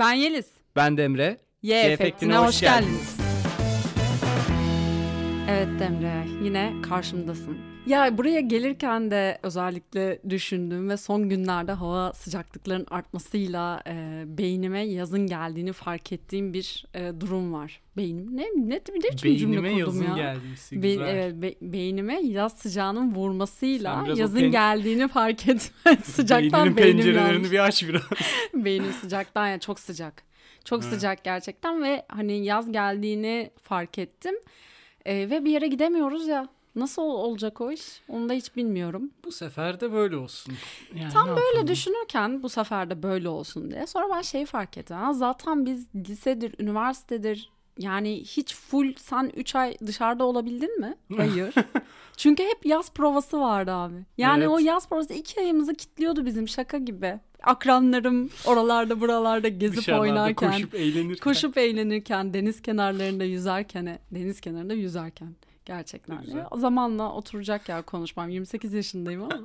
Ben Yeliz. Ben de Emre. Y, Y efektine, hoş geldiniz. Evet Demre, yine karşımdasın. Ya buraya gelirken de özellikle düşündüm ve son günlerde hava sıcaklıkların artmasıyla e, beynime yazın geldiğini fark ettiğim bir e, durum var. Beynim ne ne, ne biçim cümle Beynime kurdum yazın ya? gelmişsi Be- güzel. evet, be- beynime yaz sıcağının vurmasıyla yazın pen- geldiğini fark etme sıcaktan Beyninin beynim pencerelerini yanmış. bir aç biraz. Beynim sıcaktan ya çok sıcak. Çok Evet. sıcak gerçekten ve hani yaz geldiğini fark ettim. Ee, ve bir yere gidemiyoruz ya. Nasıl ol- olacak o iş? Onu da hiç bilmiyorum. Bu sefer de böyle olsun. Yani Tam böyle yapalım? düşünürken bu sefer de böyle olsun diye. Sonra ben şeyi fark ettim. Ha, zaten biz lisedir, üniversitedir yani hiç full sen 3 ay dışarıda olabildin mi? Hayır. Çünkü hep yaz provası vardı abi. Yani Evet. o yaz provası iki ayımızı kilitliyordu bizim şaka gibi. Akranlarım oralarda buralarda gezip Dışarılarda oynarken. koşup eğlenirken. Koşup eğlenirken, deniz kenarlarında yüzerken, deniz kenarında yüzerken gerçekten. Güzel. O zamanla oturacak ya konuşmam. 28 yaşındayım ama.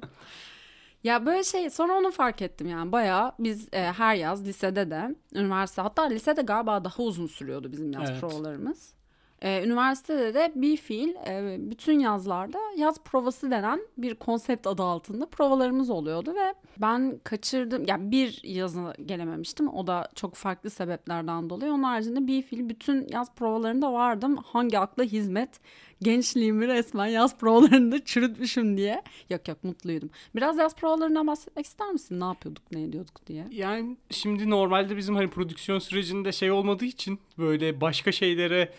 ya böyle şey sonra onu fark ettim yani bayağı biz e, her yaz lisede de üniversite hatta lisede galiba daha uzun sürüyordu bizim yaz Evet. provalarımız. E, üniversitede de bir fiil e, bütün yazlarda yaz provası denen bir konsept adı altında provalarımız oluyordu ve ben kaçırdım ya bir yazı gelememiştim. O da çok farklı sebeplerden dolayı. Onun haricinde bir fiil bütün yaz provalarında vardım. Hangi akla hizmet gençliğimi resmen yaz provalarında çürütmüşüm diye. Yok yok mutluydum. Biraz yaz provalarından bahsetmek ister misin? Ne yapıyorduk ne ediyorduk diye? Yani şimdi normalde bizim hani prodüksiyon sürecinde şey olmadığı için böyle başka şeylere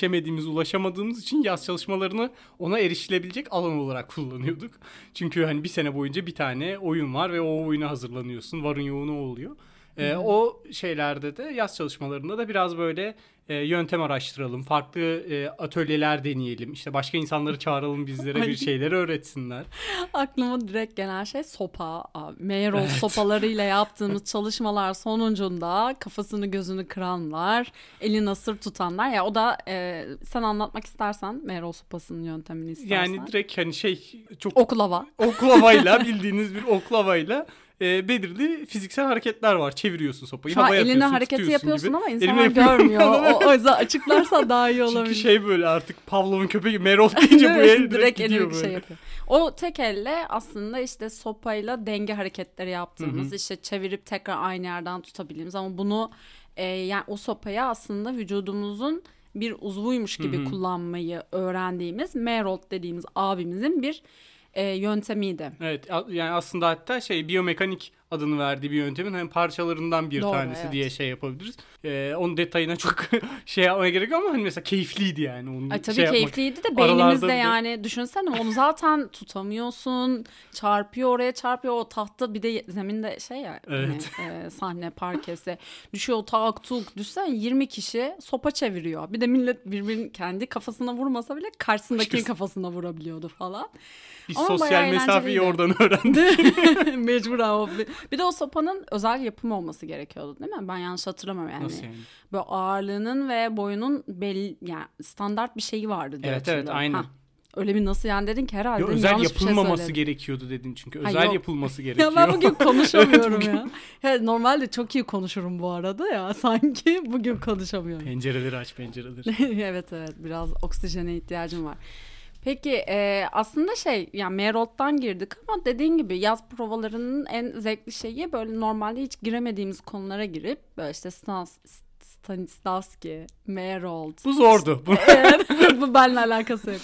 erişemediğimiz, ulaşamadığımız için yaz çalışmalarını ona erişilebilecek alan olarak kullanıyorduk. Çünkü hani bir sene boyunca bir tane oyun var ve o oyuna hazırlanıyorsun. Varın yoğunu oluyor. Ee, o şeylerde de yaz çalışmalarında da biraz böyle e, yöntem araştıralım, farklı e, atölyeler deneyelim, işte başka insanları çağıralım bizlere bir şeyler öğretsinler. Aklıma direkt gelen şey sopa. Meyrol sopalarıyla yaptığımız çalışmalar sonucunda kafasını gözünü kıranlar, eli nasır tutanlar. Ya o da e, sen anlatmak istersen Meyrol sopasının yöntemini istersen. Yani direkt hani şey çok Oklava. oklavayla bildiğiniz bir oklavayla e, belirli fiziksel hareketler var. Çeviriyorsun sopayı. Şu havaya atıyorsun, hareketi yapıyorsun gibi. ama insanlar görmüyor. O, o yüzden açıklarsa daha iyi olabilir. Çünkü şey böyle artık Pavlov'un köpeği Merol deyince bu el direkt, gidiyor elini böyle. şey yapıyor. O tek elle aslında işte sopayla denge hareketleri yaptığımız, işte çevirip tekrar aynı yerden tutabildiğimiz ama bunu e, yani o sopayı aslında vücudumuzun bir uzvuymuş gibi kullanmayı öğrendiğimiz Merold dediğimiz abimizin bir e, yöntemiydi. Evet yani aslında hatta şey biyomekanik adını verdiği bir yöntemin hani parçalarından bir Doğru, tanesi evet. diye şey yapabiliriz. Ee, onun detayına çok şey yapmaya gerek ama hani mesela keyifliydi yani. Onu Ay tabii şey yapmak. keyifliydi de Aralarda beynimizde bir de- yani düşünsene onu zaten tutamıyorsun. Çarpıyor oraya çarpıyor o tahta bir de zeminde şey ya Evet. hani, e, sahne parkesi. Düşüyor tak tuk düşsen 20 kişi sopa çeviriyor. Bir de millet birbirinin kendi kafasına vurmasa bile karşısındakinin kafasına vurabiliyordu falan. Biz Ama sosyal mesafeyi oradan öğrendik. Mecbur ama. Bir- de o sopanın özel yapımı olması gerekiyordu değil mi? Ben yanlış hatırlamıyorum yani. Nasıl yani? Böyle ağırlığının ve boyunun belli yani standart bir şeyi vardı diye Evet, evet, aynen. Ha, Öyle bir nasıl yani dedin ki herhalde Yo, özel şey yapılmaması söyledim. gerekiyordu dedin çünkü. Ha, Özel yok. yapılması gerekiyor. Ya ben bugün konuşamıyorum Evet, bugün- ya. ya. Normalde çok iyi konuşurum bu arada ya. Sanki bugün konuşamıyorum. Pencereleri aç pencereleri. evet evet biraz oksijene ihtiyacım var. Peki e, aslında şey yani Merold'dan girdik ama dediğin gibi yaz provalarının en zevkli şeyi böyle normalde hiç giremediğimiz konulara girip böyle işte Stans, Stanislavski, Merold. Bu zordu. Bu evet, bu benimle alakası yok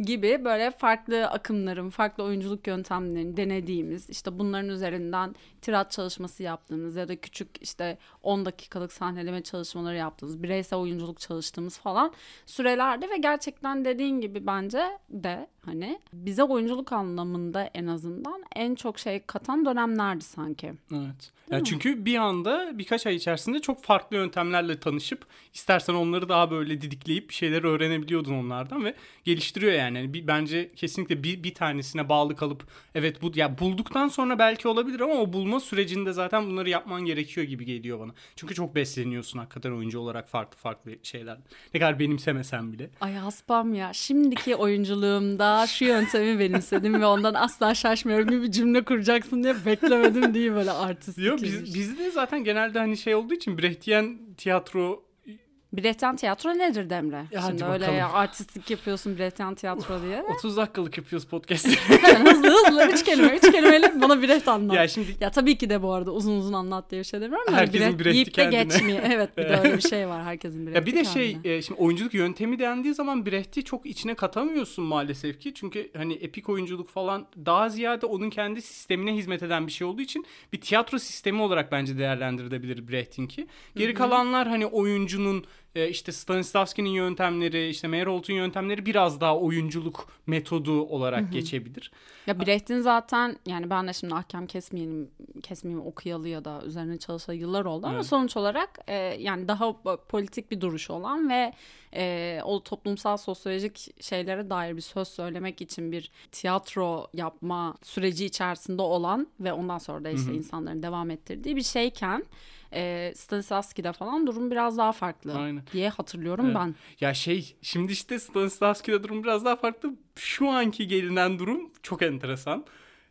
gibi böyle farklı akımların, farklı oyunculuk yöntemlerini denediğimiz, işte bunların üzerinden tirat çalışması yaptığımız ya da küçük işte 10 dakikalık sahneleme çalışmaları yaptığımız, bireysel oyunculuk çalıştığımız falan sürelerde ve gerçekten dediğin gibi bence de hani bize oyunculuk anlamında en azından en çok şey katan dönemlerdi sanki. Evet. Yani çünkü bir anda birkaç ay içerisinde çok farklı yöntemlerle tanışıp istersen onları daha böyle didikleyip bir şeyler öğrenebiliyordun onlardan ve geliştiriyor yani. Yani bir, bence kesinlikle bir, bir tanesine bağlı kalıp evet bu ya bulduktan sonra belki olabilir ama o bulma sürecinde zaten bunları yapman gerekiyor gibi geliyor bana. Çünkü çok besleniyorsun hakikaten oyuncu olarak farklı farklı şeyler. Ne kadar benimsemesen bile. Ay haspam ya. Şimdiki oyunculuğumda mesela şu yöntemi benimsedim ve ondan asla şaşmıyorum gibi bir cümle kuracaksın diye beklemedim diye böyle artistik. Yok biz, bizde zaten genelde hani şey olduğu için Brechtian tiyatro Brechtian tiyatro nedir Demre? Ya Şimdi öyle bakalım. ya, artistik yapıyorsun Brechtian tiyatro diye. 30 dakikalık yapıyoruz podcast. hızlı hızlı üç kelime üç kelimeyle bana Brecht anlat. ya Ya, şimdi tabii ki de bu arada uzun uzun anlat diye bir şey demiyorum. da Herkesin Brecht Brecht'i yiyip de kendine. geçmiyor. Evet bir de öyle bir şey var herkesin Brecht'i Ya bir de şey kendine. e, şimdi oyunculuk yöntemi dendiği zaman Brecht'i çok içine katamıyorsun maalesef ki. Çünkü hani epik oyunculuk falan daha ziyade onun kendi sistemine hizmet eden bir şey olduğu için bir tiyatro sistemi olarak bence değerlendirilebilir Brecht'inki. Geri kalanlar hani oyuncunun e, işte Stanislavski'nin yöntemleri, işte Meyerhold'un yöntemleri biraz daha oyunculuk metodu olarak geçebilir. Ya Brecht'in zaten yani ben de şimdi ahkam kesmeyelim, kesmeyeyim okuyalı ya da üzerine çalışalı yıllar oldu ama Evet. sonuç olarak e, yani daha po- politik bir duruşu olan ve e, o toplumsal sosyolojik şeylere dair bir söz söylemek için bir tiyatro yapma süreci içerisinde olan ve ondan sonra da işte insanların devam ettirdiği bir şeyken e, Stanislavski'de falan durum biraz daha farklı Aynen. diye hatırlıyorum Evet. ben. Ya şey şimdi işte Stanislavski'de durum biraz daha farklı. Şu anki gelinen durum çok enteresan.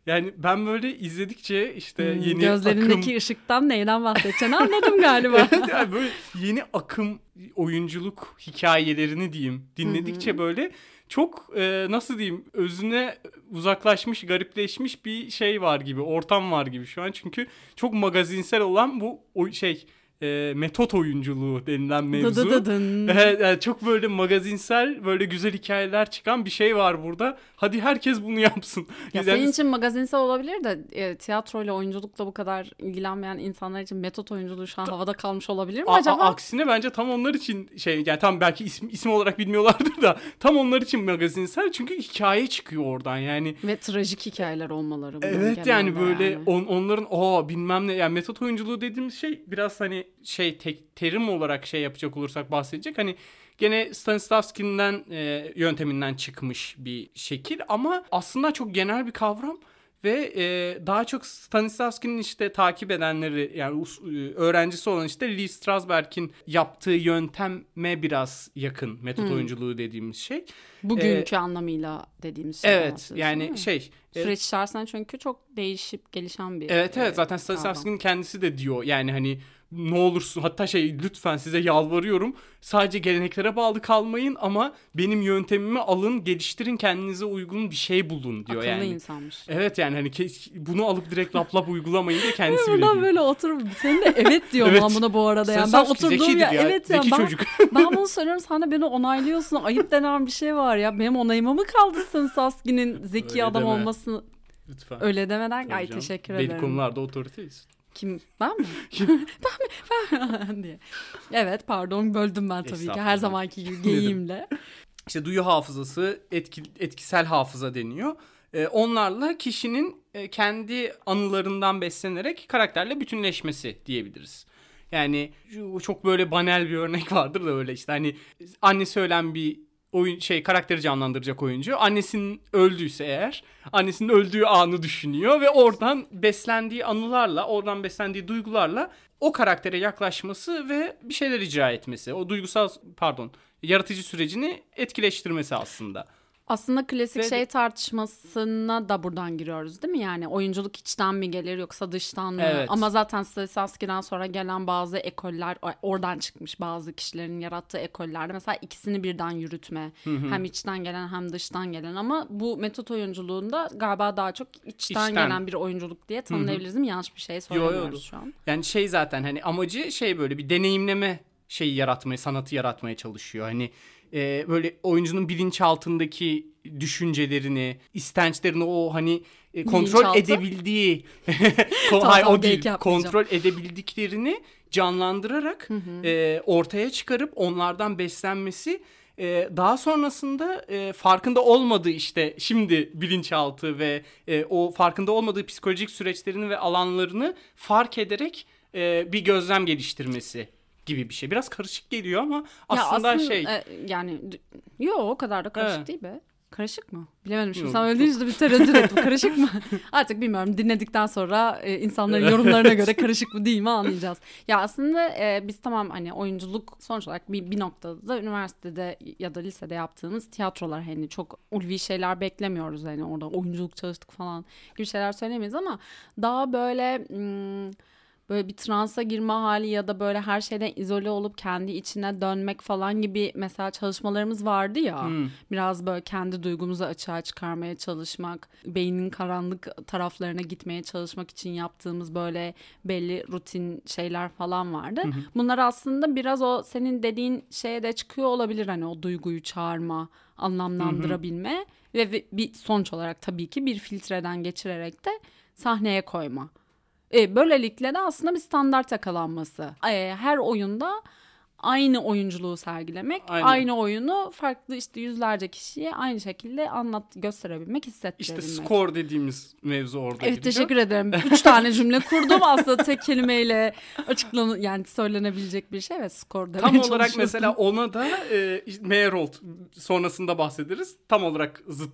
Yani ben böyle izledikçe işte Hmm, yeni Gözlerindeki akım... ışıktan neyden bahsedeceğini anladım galiba. Evet, yani böyle yeni akım oyunculuk hikayelerini diyeyim. Dinledikçe böyle çok e, nasıl diyeyim özüne uzaklaşmış garipleşmiş bir şey var gibi ortam var gibi şu an. Çünkü çok magazinsel olan bu o şey e, metot oyunculuğu denilen mevzu. Yani çok böyle magazinsel böyle güzel hikayeler çıkan bir şey var burada. Hadi herkes bunu yapsın. Ya Yani- senin için magazinsel olabilir de e, tiyatroyla oyunculukla bu kadar ilgilenmeyen insanlar için metot oyunculuğu şu an havada kalmış olabilir mi A- acaba? aksine bence tam onlar için şey yani tam belki isim, isim olarak bilmiyorlardır da tam onlar için magazinsel çünkü hikaye çıkıyor oradan yani. Ve trajik hikayeler olmaları. Evet yani böyle yani. on, onların o bilmem ne yani metot oyunculuğu dediğimiz şey biraz hani şey tek terim olarak şey yapacak olursak bahsedecek hani gene Stanislavski'nden e, yönteminden çıkmış bir şekil ama aslında çok genel bir kavram ve e, daha çok Stanislavski'nin işte takip edenleri yani e, öğrencisi olan işte Lee Strasberg'in yaptığı yönteme biraz yakın metot Hmm. oyunculuğu dediğimiz şey. Bugünkü anlamıyla dediğimiz şey. Evet yani şey e, Süreç içerisinde çünkü çok değişip gelişen bir Evet evet e, zaten Stanislavski'nin kendisi de diyor yani hani ne olursun hatta şey lütfen size yalvarıyorum sadece geleneklere bağlı kalmayın ama benim yöntemimi alın geliştirin kendinize uygun bir şey bulun diyor akıllı yani. insanmış. Evet yani hani bunu alıp direkt lap lap uygulamayın diye kendisi bile diyor. böyle oturup senin de evet diyorum Evet. ben buna bu arada yani. Ben Stanislavski oturduğum ya, ya, evet ya ben, çocuk. ben bunu söylüyorum sen de beni onaylıyorsun. Ayıp denen bir şey var ya. Benim onayıma mı kaldı Stanislavski'nin zeki Öyle adam deme. olması? Lütfen. Öyle demeden Tabii ay canım. teşekkür Belli ederim. konularda otoriteyiz. Kim? Ben mi? ben mi? Ben diye. Evet pardon böldüm ben tabii ki. Her zamanki gibi geyiğimle. İşte duyu hafızası, etki, etkisel hafıza deniyor. Ee, onlarla kişinin e, kendi anılarından beslenerek karakterle bütünleşmesi diyebiliriz. Yani çok böyle banal bir örnek vardır da öyle işte hani annesi ölen bir oyun şey karakteri canlandıracak oyuncu annesinin öldüyse eğer annesinin öldüğü anı düşünüyor ve oradan beslendiği anılarla oradan beslendiği duygularla o karaktere yaklaşması ve bir şeyler icra etmesi o duygusal pardon yaratıcı sürecini etkileştirmesi aslında. Aslında klasik Ve- şey tartışmasına da buradan giriyoruz değil mi? Yani oyunculuk içten mi gelir yoksa dıştan mı? Evet. Ama zaten Stanislavski'den sonra gelen bazı ekoller oradan çıkmış bazı kişilerin yarattığı ekollerde. Mesela ikisini birden yürütme. Hem içten gelen hem dıştan gelen ama bu metot oyunculuğunda galiba daha çok içten, İçten. gelen bir oyunculuk diye tanımlayabiliriz değil mi? Yanlış bir şey yo. söylemiyoruz şu an. Yani şey zaten hani amacı şey böyle bir deneyimleme şeyi yaratmaya, sanatı yaratmaya çalışıyor. Hani e, böyle oyuncunun bilinçaltındaki düşüncelerini, istençlerini o hani e, kontrol Bilinçaltı? edebildiği Ko- Tamam, hayır, tamam, o değil. Kontrol edebildiklerini canlandırarak e, ortaya çıkarıp onlardan beslenmesi e, daha sonrasında e, farkında olmadığı işte şimdi bilinçaltı ve e, o farkında olmadığı psikolojik süreçlerini ve alanlarını fark ederek e, bir gözlem geliştirmesi gibi bir şey. Biraz karışık geliyor ama Ya aslında, şey e, yani yo o kadar da karışık Evet. değil be. Karışık mı? Bilemedim şimdi Yok, sen öyle deyince de bir tereddüt ettim. Karışık mı? Artık bilmiyorum dinledikten sonra e, insanların yorumlarına göre karışık mı değil mi anlayacağız. Ya aslında e, biz tamam hani oyunculuk sonuç olarak bir, bir noktada da üniversitede ya da lisede yaptığımız tiyatrolar hani çok ulvi şeyler beklemiyoruz hani orada oyunculuk çalıştık falan gibi şeyler söylemeyiz ama daha böyle... Hmm, böyle bir transa girme hali ya da böyle her şeyden izole olup kendi içine dönmek falan gibi mesela çalışmalarımız vardı ya. Hmm. Biraz böyle kendi duygumuzu açığa çıkarmaya çalışmak, beynin karanlık taraflarına gitmeye çalışmak için yaptığımız böyle belli rutin şeyler falan vardı. Bunlar aslında biraz o senin dediğin şeye de çıkıyor olabilir hani o duyguyu çağırma, anlamlandırabilme ve ve bir sonuç olarak tabii ki bir filtreden geçirerek de sahneye koyma. E, böylelikle de aslında bir standart yakalanması. E, her oyunda aynı oyunculuğu sergilemek, Aynen. aynı oyunu farklı işte yüzlerce kişiye aynı şekilde anlat gösterebilmek, İşte hissettirebilmek. skor dediğimiz mevzu orada Evet giriyor. teşekkür ederim. Üç tane cümle kurdum aslında tek kelimeyle açıklan yani söylenebilecek bir şey ve skor demeye Tam olarak mesela ona da e, işte Meyerhold sonrasında bahsederiz. Tam olarak zıt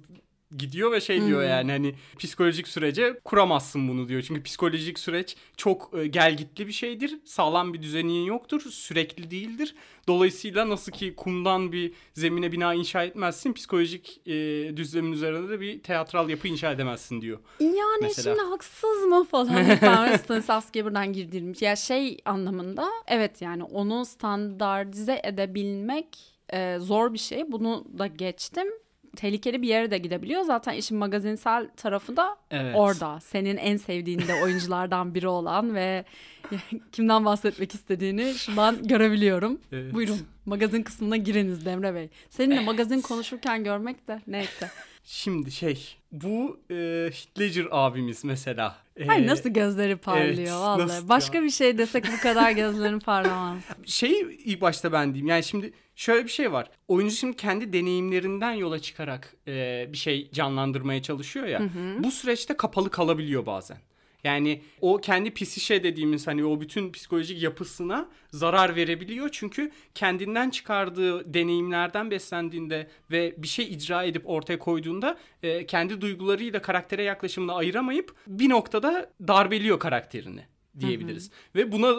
gidiyor ve şey diyor Hmm. yani hani psikolojik sürece kuramazsın bunu diyor. Çünkü psikolojik süreç çok e, gelgitli bir şeydir. Sağlam bir düzeni yoktur. Sürekli değildir. Dolayısıyla nasıl ki kumdan bir zemine bina inşa etmezsin. Psikolojik e, düzlemin üzerinde de bir teatral yapı inşa edemezsin diyor. Yani Mesela. şimdi haksız mı falan falan Stanislavski'ye buradan girdirilmiş. Ya şey anlamında evet yani onu standartize edebilmek e, zor bir şey. Bunu da geçtim. Tehlikeli bir yere de gidebiliyor. Zaten işin magazinsel tarafı da Evet. orada. Senin en sevdiğin de oyunculardan biri olan ve kimden bahsetmek istediğini şu an görebiliyorum. Evet. Buyurun magazin kısmına giriniz Demre Bey. Seninle magazin konuşurken görmek de neyse. Şimdi şey bu e, Ledger abimiz mesela. E, Ay nasıl gözleri parlıyor evet, vallahi. Başka ya? bir şey desek bu kadar gözlerin parlamaz. Şeyi ilk başta ben diyeyim. Yani şimdi şöyle bir şey var. Oyuncu şimdi kendi deneyimlerinden yola çıkarak e, bir şey canlandırmaya çalışıyor ya. Bu süreçte kapalı kalabiliyor bazen. Yani o kendi psişe dediğimiz hani o bütün psikolojik yapısına zarar verebiliyor. Çünkü kendinden çıkardığı deneyimlerden beslendiğinde ve bir şey icra edip ortaya koyduğunda e, kendi duygularıyla karaktere yaklaşımını ayıramayıp bir noktada darbeliyor karakterini diyebiliriz. Ve buna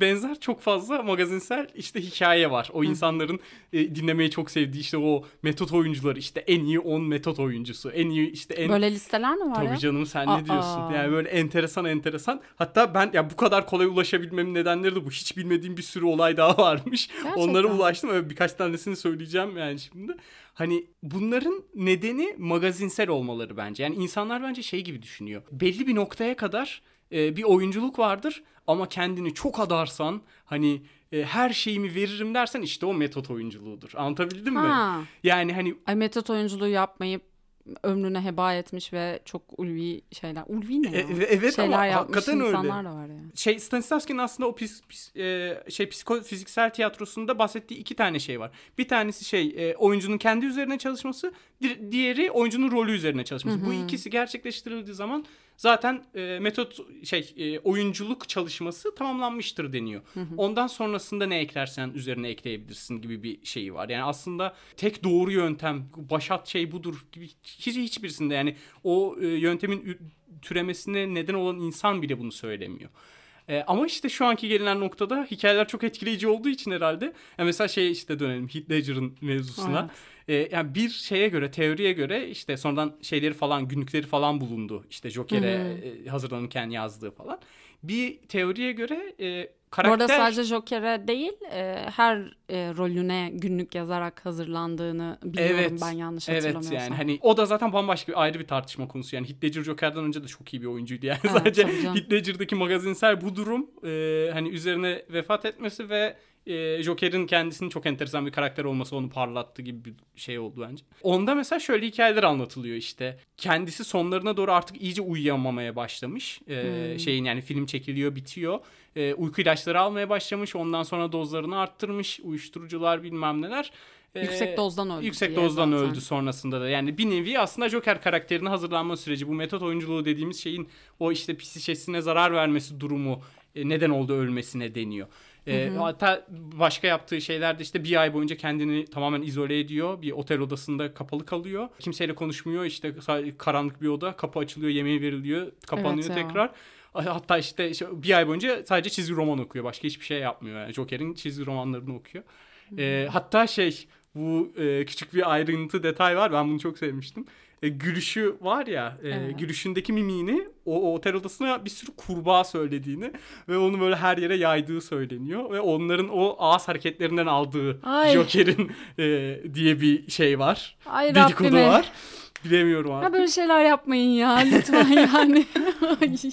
benzer çok fazla magazinsel işte hikaye var. O insanların e, dinlemeyi çok sevdiği işte o metot oyuncuları işte en iyi 10 metot oyuncusu. En iyi işte en Böyle listeler mi var Tabii ya? canım sen Aa. ne diyorsun? Yani böyle enteresan enteresan. Hatta ben ya bu kadar kolay ulaşabilmemin nedenleri de bu. Hiç bilmediğim bir sürü olay daha varmış. Onlara ulaştım. Öyle birkaç tanesini söyleyeceğim yani şimdi. Hani bunların nedeni magazinsel olmaları bence. Yani insanlar bence şey gibi düşünüyor. Belli bir noktaya kadar e, bir oyunculuk vardır ama kendini çok adarsan hani e, her şeyimi veririm dersen işte o metot oyunculuğudur. Anlatabildim mi? Ha. Yani hani Ay metot oyunculuğu yapmayıp ömrünü heba etmiş ve çok ulvi şeyler. Ulvi ne ya? E- evet şeyler ama hakikaten öyle. insanlar da var ya. şey Stanislavski'nin aslında o pis, pis- e, şey psikofiziksel tiyatrosunda bahsettiği iki tane şey var. Bir tanesi şey e, oyuncunun kendi üzerine çalışması, di- diğeri oyuncunun rolü üzerine çalışması. Bu ikisi gerçekleştirildiği zaman zaten e, metot şey e, oyunculuk çalışması tamamlanmıştır deniyor. Ondan sonrasında ne eklersen üzerine ekleyebilirsin gibi bir şeyi var. Yani aslında tek doğru yöntem başat şey budur gibi hiç hiçbirisinde yani o e, yöntemin türemesine neden olan insan bile bunu söylemiyor. E, ama işte şu anki gelinen noktada hikayeler çok etkileyici olduğu için herhalde. Yani mesela şey işte dönelim Heath Ledger'ın mevzusuna. E, yani bir şeye göre, teoriye göre işte sonradan şeyleri falan, günlükleri falan bulundu. İşte Joker'e e, hazırlanırken yazdığı falan. Bir teoriye göre e, Bu karakter... arada sadece Joker'e değil e, her e, rolüne günlük yazarak hazırlandığını biliyorum Evet. ben yanlış Evet hatırlamıyorsam. yani hani o da zaten bambaşka bir ayrı bir tartışma konusu. Yani Heath Ledger Joker'dan önce de çok iyi bir oyuncuydu yani. Evet, Sadece. Heath Ledger'daki magazinsel bu durum e, hani üzerine vefat etmesi ve e, Joker'in kendisinin çok enteresan bir karakter olması onu parlattı gibi bir şey oldu bence. Onda mesela şöyle hikayeler anlatılıyor işte. Kendisi sonlarına doğru artık iyice uyuyamamaya başlamış. E, Hmm. Şeyin yani film çekiliyor bitiyor. E, uyku ilaçları almaya başlamış. Ondan sonra dozlarını arttırmış. Uyuşturucular bilmem neler. E, Yüksek dozdan öldü Yüksek dozdan zaten. öldü sonrasında da. Yani bir nevi aslında Joker karakterine hazırlanma süreci. Bu metot oyunculuğu dediğimiz şeyin o işte psişesine zarar vermesi durumu e, neden oldu ölmesine deniyor. E, hatta başka yaptığı şeylerde işte bir ay boyunca kendini tamamen izole ediyor. Bir otel odasında kapalı kalıyor. Kimseyle konuşmuyor. İşte karanlık bir oda. Kapı açılıyor, yemeği veriliyor, kapanıyor Evet ya. tekrar. Hatta işte işte bir ay boyunca sadece çizgi roman okuyor. Başka hiçbir şey yapmıyor. Yani Joker'in çizgi romanlarını okuyor. E, hatta şey bu e, küçük bir ayrıntı detay var. Ben bunu çok sevmiştim. E, gülüşü var ya, e, Evet. gülüşündeki mimiğini o, o otel odasına bir sürü kurbağa söylediğini ve onu böyle her yere yaydığı söyleniyor ve onların o ağız hareketlerinden aldığı Ay. Joker'in e, diye bir şey var. Ay Dedikodu Rabbime. var. Bilemiyorum artık. böyle şeyler yapmayın ya lütfen yani.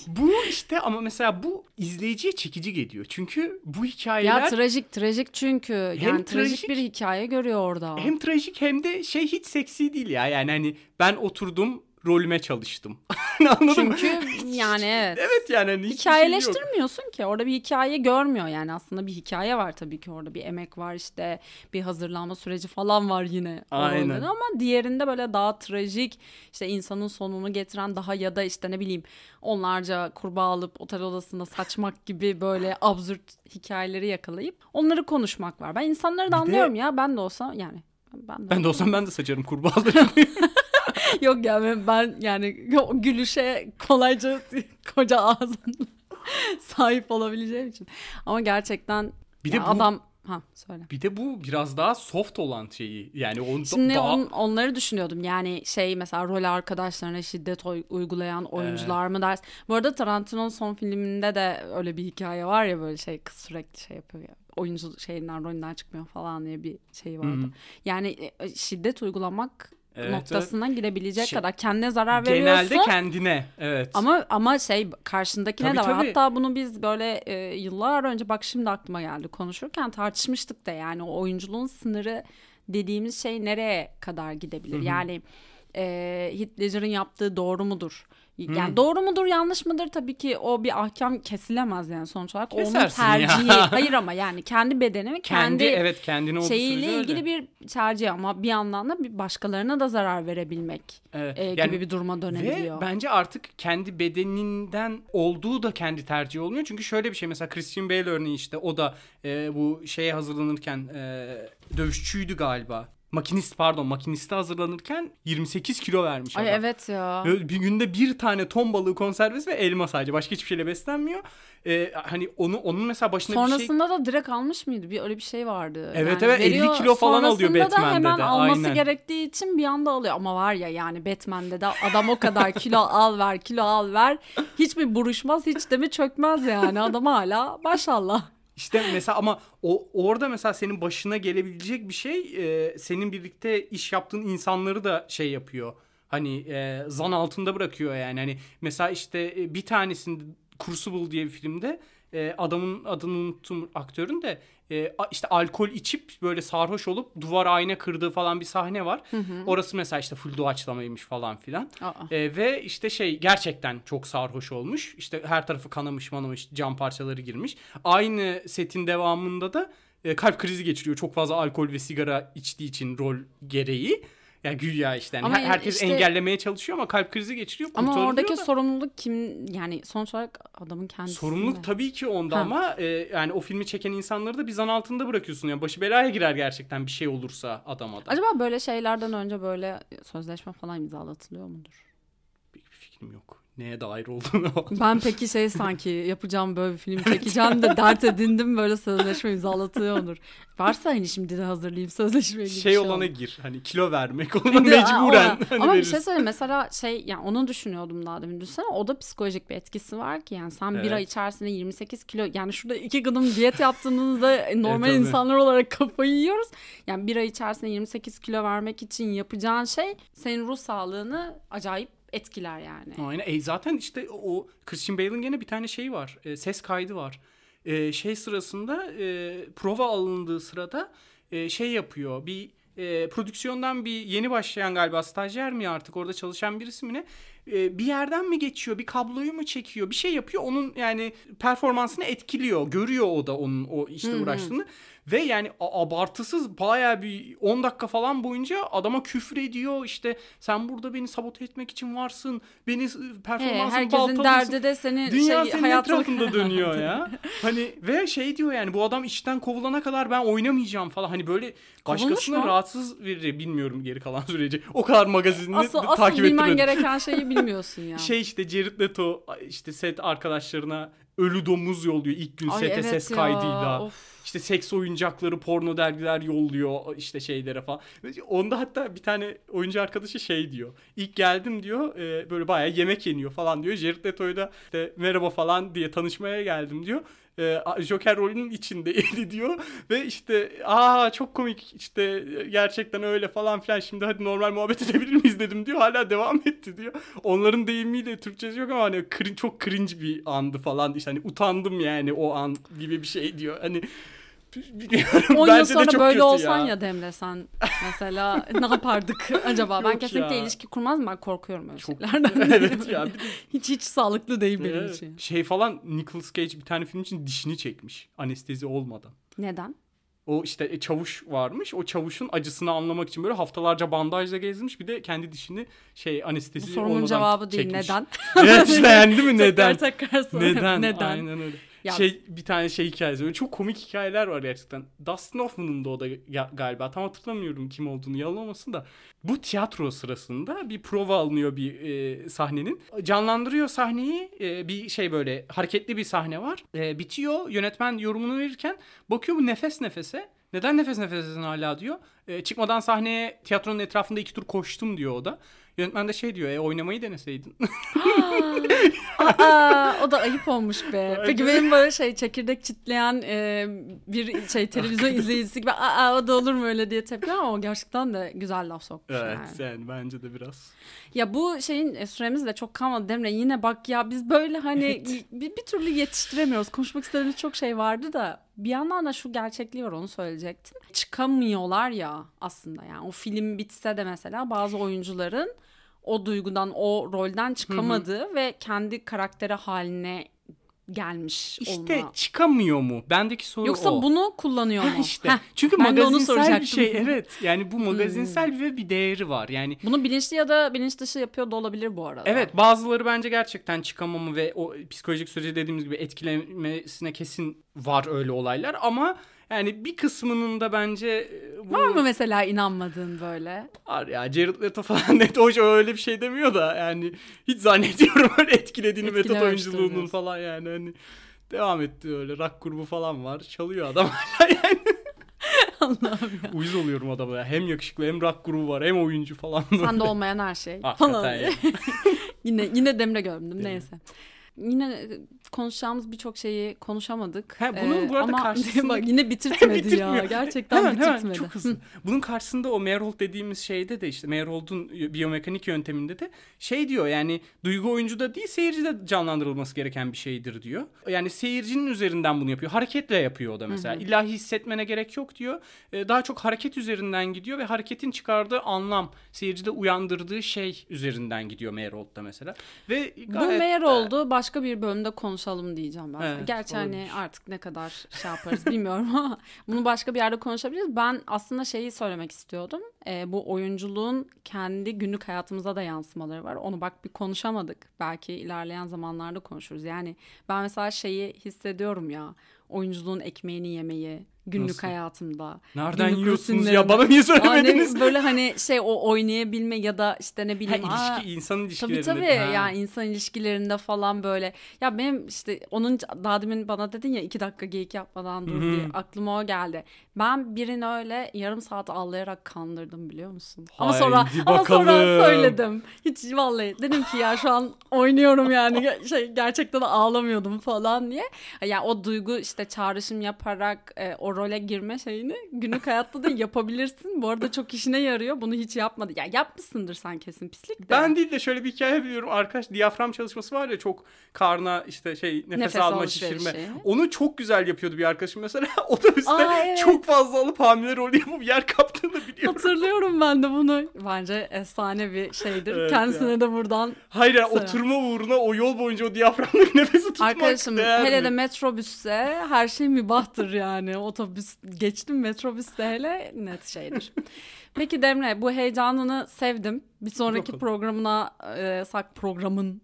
Bu işte ama mesela bu izleyiciye çekici geliyor. Çünkü bu hikayeler ya trajik trajik çünkü yani trajik, trajik- bir hikaye görüyor orada. hem trajik hem de şey hiç seksi değil ya. Yani hani ben oturdum rolüme çalıştım. Anladın mı? Çünkü yani evet. Evet yani hani hiçbir şey yok. Hikayeleştirmiyorsun ki orada bir hikaye görmüyor yani aslında bir hikaye var tabii ki orada bir emek var işte bir hazırlanma süreci falan var yine Aynen. ama diğerinde böyle daha trajik işte insanın sonunu getiren daha ya da işte ne bileyim onlarca kurbağa alıp otel odasında saçmak gibi böyle absürt hikayeleri yakalayıp onları konuşmak var. Ben insanları da Bir de- anlıyorum ya ben de olsam yani ben de, Ben de olsam ben de saçarım kurbağaları. Yok ya ben, ben yani gülüşe kolayca koca ağzın sahip olabileceğim için. Ama gerçekten Bir de bu- adam ha söyle. bir de bu biraz daha soft olan şeyi. Yani onu Şimdi daha... on- onları düşünüyordum. Yani şey mesela rol arkadaşlarına şiddet uygulayan oyuncular mı ders. Bu arada Tarantino'nun son filminde de öyle bir hikaye var ya böyle şey kız sürekli şey yapıyor ya. Oyuncu şeyinden rolünden çıkmıyor falan diye bir şey vardı. Yani e, şiddet uygulamak Evet, noktasına gidebilecek Şey- kadar kendine zarar veriyorsun. Genelde kendine. Evet. Ama ama şey karşındakine Tabii, de var. tabii. Hatta bunu biz böyle e, yıllar önce bak şimdi aklıma geldi konuşurken tartışmıştık da yani o oyunculuğun sınırı dediğimiz şey nereye kadar gidebilir? Yani e, Ledger'ın yaptığı doğru mudur? Yani doğru mudur yanlış mıdır tabii ki o bir ahkam kesilemez yani sonuç olarak onun Kesersin ya. tercihi. Hayır ama yani kendi bedeni ve kendi, kendi, evet kendine şeyiyle ilgili öyle. bir tercih ama bir yandan da bir başkalarına da zarar verebilmek Evet. e, Yani- gibi bir duruma dönebiliyor. Ve bence artık kendi bedeninden olduğu da kendi tercihi olmuyor. Çünkü şöyle bir şey mesela Christian Bale örneği işte o da e, bu şeye hazırlanırken e, dövüşçüydü galiba. Makinist pardon makiniste hazırlanırken 28 kilo vermiş Ay adam. evet ya. Bir günde bir tane ton balığı konservesi ve elma sadece. Başka hiçbir şeyle beslenmiyor. Ee, hani onu onun mesela başına bir şey... Sonrasında da direkt almış mıydı? Bir öyle bir şey vardı. Evet, evet, 50 veriyor, kilo falan alıyor sonrasında da Batman'de hemen de, alması aynen. gerektiği için bir anda alıyor. Ama var ya yani Batman'de de adam o kadar kilo al ver kilo al ver. Hiç mi buruşmaz hiç de mi çökmez yani. Adam hala maşallah. İşte mesela ama o orada mesela senin başına gelebilecek bir şey e, senin birlikte iş yaptığın insanları da şey yapıyor. Hani e, zan altında bırakıyor yani. Hani mesela işte e, bir tanesinde Crucible diye bir filmde e, adamın adını unuttum aktörün de e, işte alkol içip böyle sarhoş olup duvar ayna kırdığı falan bir sahne var. Orası mesela işte full doğaçlamaymış falan filan. Aa. E, ve işte şey gerçekten çok sarhoş olmuş. İşte her tarafı kanamış manamış cam parçaları girmiş. Aynı setin devamında da e, kalp krizi geçiriyor. Çok fazla alkol ve sigara içtiği için rol gereği. Yani güya işte yani Ama herkes işte- engellemeye çalışıyor ama kalp krizi geçiriyor. Ama oradaki da. sorumluluk kim yani sonuç olarak adamın kendisi. Sorumluluk tabii ki onda Ha. ama e, yani o filmi çeken insanları da bir zan altında bırakıyorsun. Yani başı belaya girer gerçekten bir şey olursa adama da. Acaba böyle şeylerden önce böyle sözleşme falan imzalatılıyor mudur? Bir fikrim yok. Neye dair olduğunu. Ben peki şey sanki yapacağım böyle bir film çekeceğim de dert edindim böyle sözleşme imzalatıyor olur. Varsa hani şimdi de hazırlayayım sözleşmeyi. gibi bir şey olur. olana gir. Hani kilo vermek Bir de- mecburen. ona- hani Ama bir verirsin. şey söyleyeyim mesela şey yani onu düşünüyordum daha demin düşünsene o da psikolojik bir etkisi var ki yani sen bir Evet. ay içerisinde 28 kilo yani şurada iki gıdım diyet yaptığınızda normal tabii. insanlar olarak kafayı yiyoruz. Yani bir ay içerisinde 28 kilo vermek için yapacağın şey senin ruh sağlığını acayip etkiler yani. Aynen. E zaten işte o Christian Bale'ın gene bir tane şeyi var. E, ses kaydı var. E, şey sırasında e, prova alındığı sırada e, şey yapıyor. Bir e, prodüksiyondan bir yeni başlayan galiba stajyer mi artık orada çalışan birisi mi ne? e, bir yerden mi geçiyor, bir kabloyu mu çekiyor, bir şey yapıyor. Onun yani performansını etkiliyor. Görüyor o da onun o işte uğraştığını. Ve yani abartısız baya bir 10 dakika falan boyunca adama küfür ediyor. İşte sen burada beni sabote etmek için varsın. Beni s- Ee, performansımı herkesin derdi de senin Dünya şey, senin hayatın- etrafında dönüyor ya. Hani ve şey diyor yani bu adam işten kovulana kadar ben oynamayacağım falan. Hani böyle başkasına rahatsız verir bilmiyorum geri kalan süreci. O kadar magazinini Asıl, de asıl takip bilmen gereken şeyi bilmiyorsun ya. Şey işte Jared Leto işte set arkadaşlarına ölü domuz yolluyor ilk gün Ay sete evet ses ya, kaydıyla. of. İşte seks oyuncakları, porno dergiler yolluyor işte şeylere falan. Onda hatta bir tane oyuncu arkadaşı şey diyor. İlk geldim diyor e, böyle bayağı yemek yeniyor falan diyor. Jared Leto'yu da işte merhaba falan diye tanışmaya geldim diyor. E, Joker rolünün içindeydi diyor. Ve işte aa çok komik işte gerçekten öyle falan filan. Şimdi hadi normal muhabbet edebilir miyiz dedim diyor. Hala devam etti diyor. Onların deyimiyle Türkçesi yok ama hani çok cringe bir andı falan. İşte hani utandım yani o an gibi bir şey diyor. Hani bilmiyorum 10 yıl sonra çok böyle olsan ya. ya. Demle sen mesela ne yapardık acaba? ben Yok kesinlikle ya. ilişki kurmazdım ben korkuyorum öyle Çok- şeylerden. evet ya. Hiç hiç sağlıklı değil benim Evet. için. Şey falan Nicolas Cage bir tane film için dişini çekmiş. Anestezi olmadan. Neden? O işte e, çavuş varmış. O çavuşun acısını anlamak için böyle haftalarca bandajla gezmiş. Bir de kendi dişini şey Bu anestezi sorunun olmadan cevabı değil. çekmiş. Neden? Evet işte yani değil mi neden? Tekrar tekrar soruyorum. Neden? Neden? Aynen öyle. Ya- Şey bir tane şey hikayesi. Böyle çok komik hikayeler var gerçekten. Dustin Hoffman'ın da o da ga- galiba. Tam hatırlamıyorum kim olduğunu yalan olmasın da. Bu tiyatro sırasında bir prova alınıyor bir e, sahnenin. Canlandırıyor sahneyi. E, bir şey böyle hareketli bir sahne var. E, bitiyor. Yönetmen yorumunu verirken bakıyor bu nefes nefese. Neden nefes nefesesin hala diyor. E, çıkmadan sahneye tiyatronun etrafında iki tur koştum diyor o da. Yönetmen de şey diyor e oynamayı deneseydin. Aa, o da ayıp olmuş be. Peki benim böyle şey çekirdek çitleyen e, bir şey televizyon izleyicisi gibi aa o da olur mu öyle diye tepki ama o gerçekten de güzel laf sokmuş evet yani. yani bence de biraz. Ya bu şeyin e, süremiz de çok kalmadı Demre. Yine bak ya biz böyle hani Evet. bir, bir türlü yetiştiremiyoruz. Konuşmak istediğimiz çok şey vardı da bir yandan da şu gerçekliği var onu söyleyecektim. Çıkamıyorlar ya aslında yani o film bitse de mesela bazı oyuncuların o duygudan o rolden çıkamadığı ve kendi karakteri haline gelmiş İşte olma. çıkamıyor mu? Bendeki soru Yoksa o. bunu kullanıyor mu? Ha işte. Heh, Çünkü ben de onu magazinsel bir şey. Evet. Yani bu magazinsel ve bir değeri var. Yani Bunu bilinçli ya da bilinç dışı yapıyor da olabilir bu arada. Evet bazıları bence gerçekten çıkamamı ve o psikolojik süreci dediğimiz gibi etkilemesine kesin var öyle olaylar ama yani bir kısmının da bence e, bu Var mı mesela inanmadığın böyle? Var ya Jared Leto falan net hoş öyle bir şey demiyor da yani hiç zannediyorum öyle etkilediğini metot oyunculuğunun falan yani hani devam etti öyle rock grubu falan var çalıyor adam hala yani Allah'ım ya. uyuz oluyorum adama ya hem yakışıklı hem rock grubu var hem oyuncu falan Sende olmayan her şey. Hakikaten falan. yani. yine yine Demre gördüm Demre. neyse. Yine e, konuşacağımız birçok şeyi konuşamadık. Ha, bunun bu arada ama karşısında- bak yine bitirtmedi ya. Gerçekten hemen, hemen, bitirtmedi. çok hızlı. Bunun karşısında o Merhold dediğimiz şeyde de işte Merhold'un biyomekanik yönteminde de şey diyor yani duygu oyuncuda değil seyircide canlandırılması gereken bir şeydir diyor. Yani seyircinin üzerinden bunu yapıyor. Hareketle yapıyor o da mesela. İlla hissetmene gerek yok diyor. Ee, Daha çok hareket üzerinden gidiyor ve hareketin çıkardığı anlam seyircide uyandırdığı şey üzerinden gidiyor Merhold'da mesela. Ve Bu gayet meğer de- oldu başka bir bölümde konuşalım diyeceğim ben. Evet, Gerçi hani olabilir. artık ne kadar şey yaparız bilmiyorum ama bunu başka bir yerde konuşabiliriz. Ben aslında şeyi söylemek istiyordum. Ee, bu oyunculuğun kendi günlük hayatımıza da yansımaları var. Onu bak bir konuşamadık. Belki ilerleyen zamanlarda konuşuruz. Yani ben mesela şeyi hissediyorum ya. Oyunculuğun ekmeğini yemeyi günlük Nasıl? hayatımda. Nereden günlük yiyorsunuz ya? Bana niye Aa, ne- söylemediniz? böyle hani şey o oynayabilme ya da işte ne Ha, bileyim. aa, ilişki, insan Tabii ilişkilerinde. tabii Ha. yani insan ilişkilerinde falan böyle. Ya benim işte onun daha demin bana dedin ya iki dakika geyik yapmadan dur Hı hı. diye aklıma o geldi. Ben birini öyle yarım saat ağlayarak kandırdım biliyor musun? Ama sonra Haydi ama sonra bakalım. söyledim. Hiç vallahi dedim ki ya şu an oynuyorum yani şey gerçekten ağlamıyordum falan diye. Yani o duygu işte çağrışım yaparak e, o o role girme şeyini günlük hayatta da yapabilirsin. Bu arada çok işine yarıyor. Bunu hiç yapmadı. Ya yapmışsındır sen kesin pislik de. Ben değil de şöyle bir hikaye biliyorum. Arkadaş diyafram çalışması var ya çok karna işte şey nefes, Nefes alma şişirme. Onu çok güzel yapıyordu bir arkadaşım mesela. Otobüste Aa, evet. çok fazla alıp hamile rolü yapıp yer kaptığını biliyorum. Hatırlıyorum ben de bunu. Bence efsane bir şeydir. Evet Kendisine ya. de buradan Hayır yani Mesela. oturma uğruna o yol boyunca o diyaframdaki nefesi tutmak Arkadaşım hele mi? de metrobüste her şey mübahtır yani. Otobüs geçtim metrobüste hele net şeydir. Peki Demre bu heyecanını sevdim. Bir sonraki Bakalım. programına e, sak programın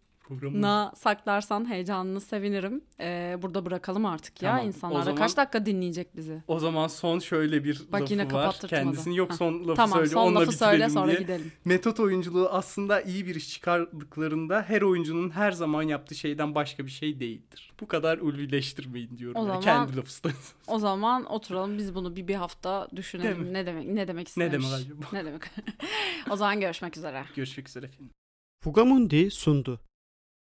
Na saklarsan heyecanını sevinirim. E, burada bırakalım artık ya Tamam, o insanlar da zaman- kaç dakika dinleyecek bizi? O zaman son şöyle bir Bak lafı yine var. Kendisini yok Ha. son lafı tamam söyle son onunla lafı söyle sonra diye. gidelim. Metot oyunculuğu aslında iyi bir iş çıkardıklarında her oyuncunun her zaman yaptığı şeyden başka bir şey değildir. Bu kadar ulvileştirmeyin diyorum. O yani. zaman- Kendi lafı O zaman oturalım biz bunu bir bir hafta düşünelim. Değil mi? Ne demek ne demek Ne istemiş? demek acaba? Ne demek? o zaman görüşmek üzere. Görüşmek üzere efendim. Fugamundi sundu.